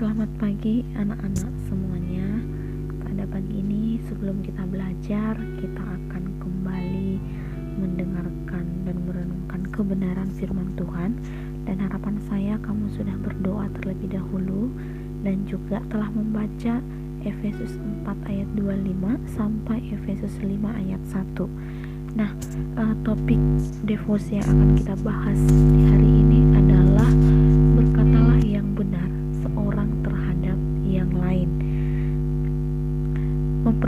Selamat pagi anak-anak semuanya. Pada pagi ini sebelum kita belajar, kita akan kembali mendengarkan dan merenungkan kebenaran firman Tuhan dan harapan saya kamu sudah berdoa terlebih dahulu dan juga telah membaca Efesus 4 ayat 25 sampai Efesus 5 ayat 1. Nah, uh, topik devosi yang akan kita bahas di hari ini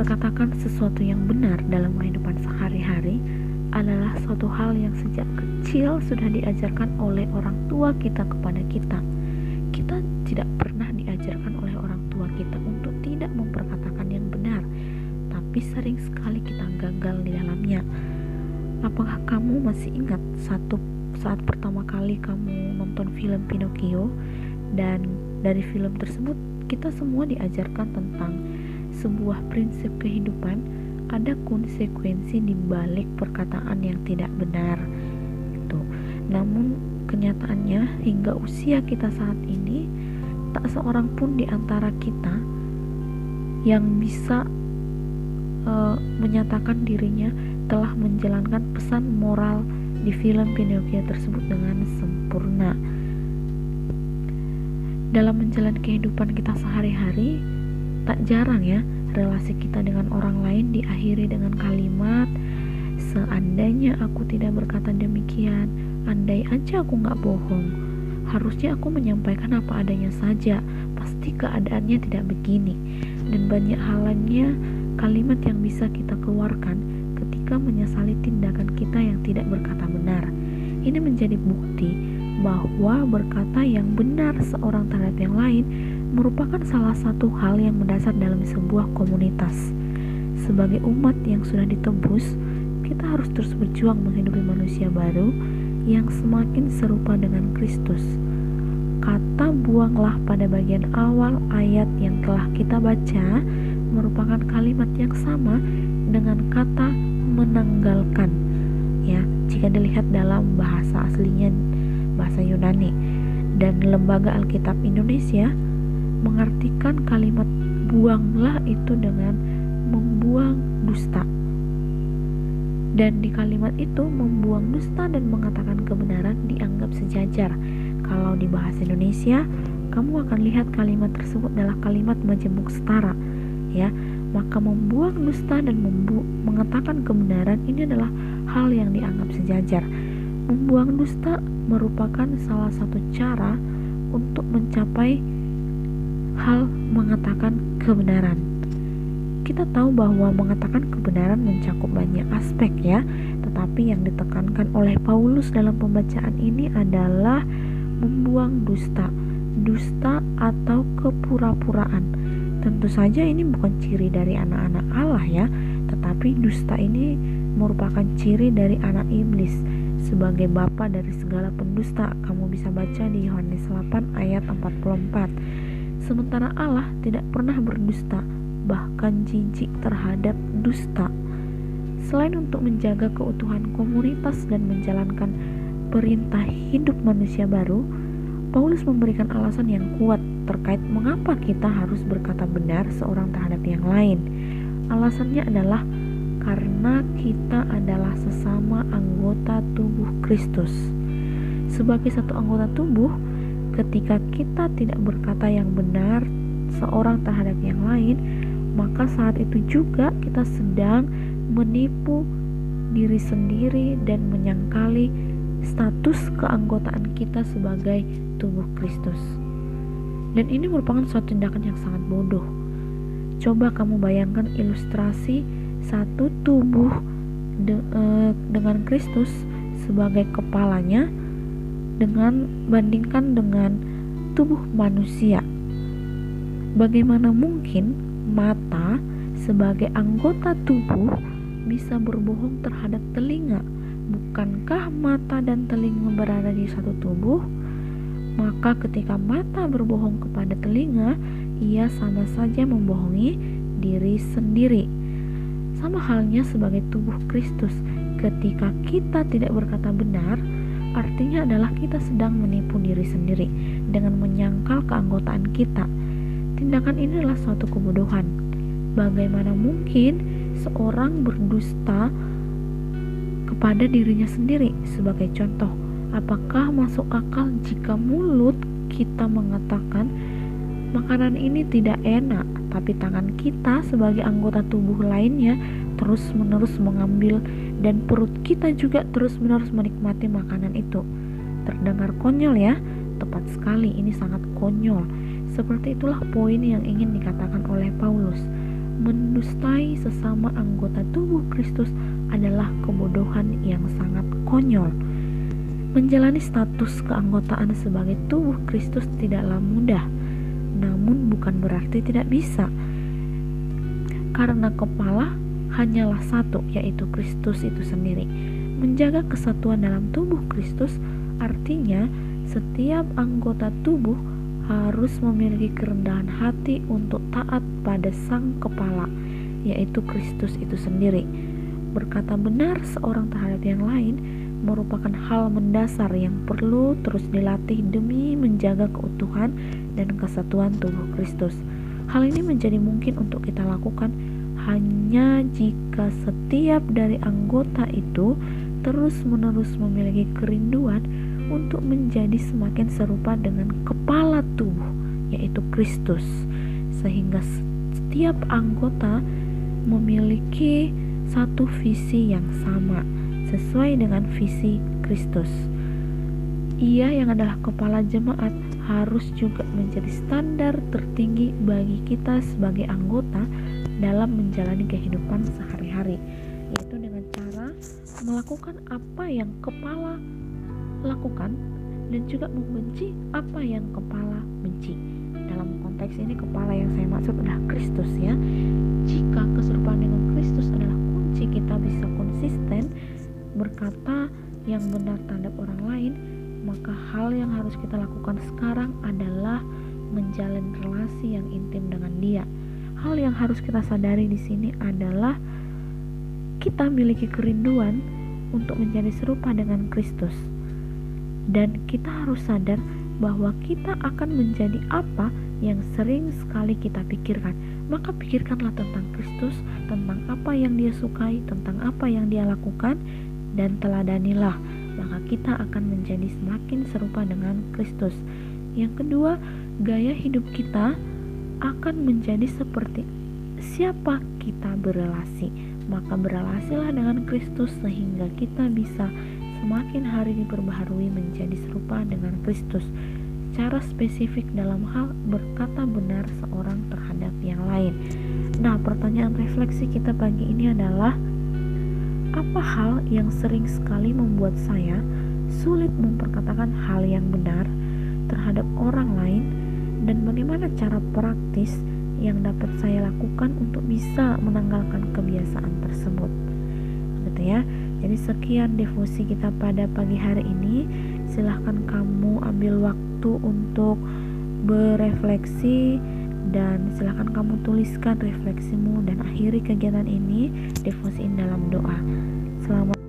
Memperkatakan sesuatu yang benar dalam kehidupan sehari-hari adalah suatu hal yang sejak kecil sudah diajarkan oleh orang tua kita kepada kita. Kita tidak pernah diajarkan oleh orang tua kita untuk tidak memperkatakan yang benar, tapi sering sekali kita gagal di dalamnya. Apakah kamu masih ingat satu saat pertama kali kamu nonton film Pinocchio dan dari film tersebut kita semua diajarkan tentang sebuah prinsip kehidupan ada konsekuensi di balik perkataan yang tidak benar itu. Namun kenyataannya hingga usia kita saat ini tak seorang pun di antara kita yang bisa uh, menyatakan dirinya telah menjalankan pesan moral di film Pinocchio tersebut dengan sempurna. Dalam menjalani kehidupan kita sehari-hari, tak jarang ya relasi kita dengan orang lain diakhiri dengan kalimat seandainya aku tidak berkata demikian andai aja aku nggak bohong harusnya aku menyampaikan apa adanya saja. Pasti keadaannya tidak begini. Dan banyak halnya kalimat yang bisa kita keluarkan ketika menyesali tindakan kita yang tidak berkata benar. Ini menjadi bukti bahwa berkata yang benar seorang terhadap yang lain merupakan salah satu hal yang mendasar dalam sebuah komunitas. Sebagai umat yang sudah ditebus, kita harus terus berjuang menghidupi manusia baru yang semakin serupa dengan Kristus. Kata buanglah pada bagian awal ayat yang telah kita baca merupakan kalimat yang sama dengan kata menanggalkan. Ya, jika dilihat dalam bahasa aslinya bahasa Yunani dan Lembaga Alkitab Indonesia mengartikan kalimat buanglah itu dengan membuang dusta. Dan di kalimat itu membuang dusta dan mengatakan kebenaran dianggap sejajar. Kalau di bahasa Indonesia, kamu akan lihat kalimat tersebut adalah kalimat majemuk setara, ya. Maka membuang dusta dan membu mengatakan kebenaran ini adalah hal yang dianggap sejajar. Membuang dusta merupakan salah satu cara untuk mencapai hal mengatakan kebenaran. Kita tahu bahwa mengatakan kebenaran mencakup banyak aspek ya, tetapi yang ditekankan oleh Paulus dalam pembacaan ini adalah membuang dusta, dusta atau kepura-puraan. Tentu saja ini bukan ciri dari anak-anak Allah ya, tetapi dusta ini merupakan ciri dari anak iblis sebagai bapa dari segala pendusta. Kamu bisa baca di Yohanes 8 ayat 44 sementara Allah tidak pernah berdusta, bahkan jijik terhadap dusta. Selain untuk menjaga keutuhan komunitas dan menjalankan perintah hidup manusia baru, Paulus memberikan alasan yang kuat terkait mengapa kita harus berkata benar seorang terhadap yang lain. Alasannya adalah karena kita adalah sesama anggota tubuh Kristus. Sebagai satu anggota tubuh, Ketika kita tidak berkata yang benar seorang terhadap yang lain, maka saat itu juga kita sedang menipu diri sendiri dan menyangkali status keanggotaan kita sebagai tubuh Kristus. Dan ini merupakan suatu tindakan yang sangat bodoh. Coba kamu bayangkan ilustrasi satu tubuh de, e, dengan Kristus sebagai kepalanya dengan bandingkan dengan tubuh manusia. Bagaimana mungkin mata sebagai anggota tubuh bisa berbohong terhadap telinga? Bukankah mata dan telinga berada di satu tubuh? Maka ketika mata berbohong kepada telinga, ia sama saja membohongi diri sendiri. Sama halnya sebagai tubuh Kristus, ketika kita tidak berkata benar, artinya adalah kita sedang menipu diri sendiri dengan menyangkal keanggotaan kita. Tindakan ini adalah suatu kebodohan. Bagaimana mungkin seorang berdusta kepada dirinya sendiri? Sebagai contoh, apakah masuk akal jika mulut kita mengatakan makanan ini tidak enak, tapi tangan kita sebagai anggota tubuh lainnya terus-menerus mengambil dan perut kita juga terus-menerus menikmati makanan itu. Terdengar konyol ya? Tepat sekali, ini sangat konyol. Seperti itulah poin yang ingin dikatakan oleh Paulus. Mendustai sesama anggota tubuh Kristus adalah kebodohan yang sangat konyol. Menjalani status keanggotaan sebagai tubuh Kristus tidaklah mudah namun bukan berarti tidak bisa. Karena kepala hanyalah satu, yaitu Kristus itu sendiri. Menjaga kesatuan dalam tubuh Kristus artinya setiap anggota tubuh harus memiliki kerendahan hati untuk taat pada Sang Kepala, yaitu Kristus itu sendiri. Berkata benar seorang terhadap yang lain merupakan hal mendasar yang perlu terus dilatih demi menjaga keutuhan dan kesatuan tubuh Kristus. Hal ini menjadi mungkin untuk kita lakukan hanya jika setiap dari anggota itu terus-menerus memiliki kerinduan untuk menjadi semakin serupa dengan kepala tubuh, yaitu Kristus, sehingga setiap anggota memiliki satu visi yang sama sesuai dengan visi Kristus. Ia yang adalah kepala jemaat harus juga menjadi standar tertinggi bagi kita sebagai anggota dalam menjalani kehidupan sehari-hari, yaitu dengan cara melakukan apa yang kepala lakukan dan juga membenci apa yang kepala benci. Dalam konteks ini kepala yang saya maksud adalah Kristus ya. Jika keserupaan dengan Kristus adalah kunci kita bisa konsisten berkata yang benar terhadap orang lain, maka hal yang harus kita lakukan sekarang adalah menjalin relasi yang intim dengan Dia. Hal yang harus kita sadari di sini adalah kita memiliki kerinduan untuk menjadi serupa dengan Kristus. Dan kita harus sadar bahwa kita akan menjadi apa yang sering sekali kita pikirkan. Maka pikirkanlah tentang Kristus, tentang apa yang dia sukai, tentang apa yang dia lakukan, dan teladanilah, maka kita akan menjadi semakin serupa dengan Kristus. Yang kedua, gaya hidup kita akan menjadi seperti siapa kita berelasi. Maka berelasilah dengan Kristus sehingga kita bisa semakin hari diperbaharui menjadi serupa dengan Kristus. Cara spesifik dalam hal berkata benar seorang terhadap yang lain. Nah, pertanyaan refleksi kita pagi ini adalah apa hal yang sering sekali membuat saya sulit memperkatakan hal yang benar terhadap orang lain dan bagaimana cara praktis yang dapat saya lakukan untuk bisa menanggalkan kebiasaan tersebut. Gitu ya. Jadi sekian devosi kita pada pagi hari ini. Silahkan kamu ambil waktu untuk berefleksi dan silahkan kamu tuliskan refleksimu dan akhiri kegiatan ini devosiin dalam doa. Selamat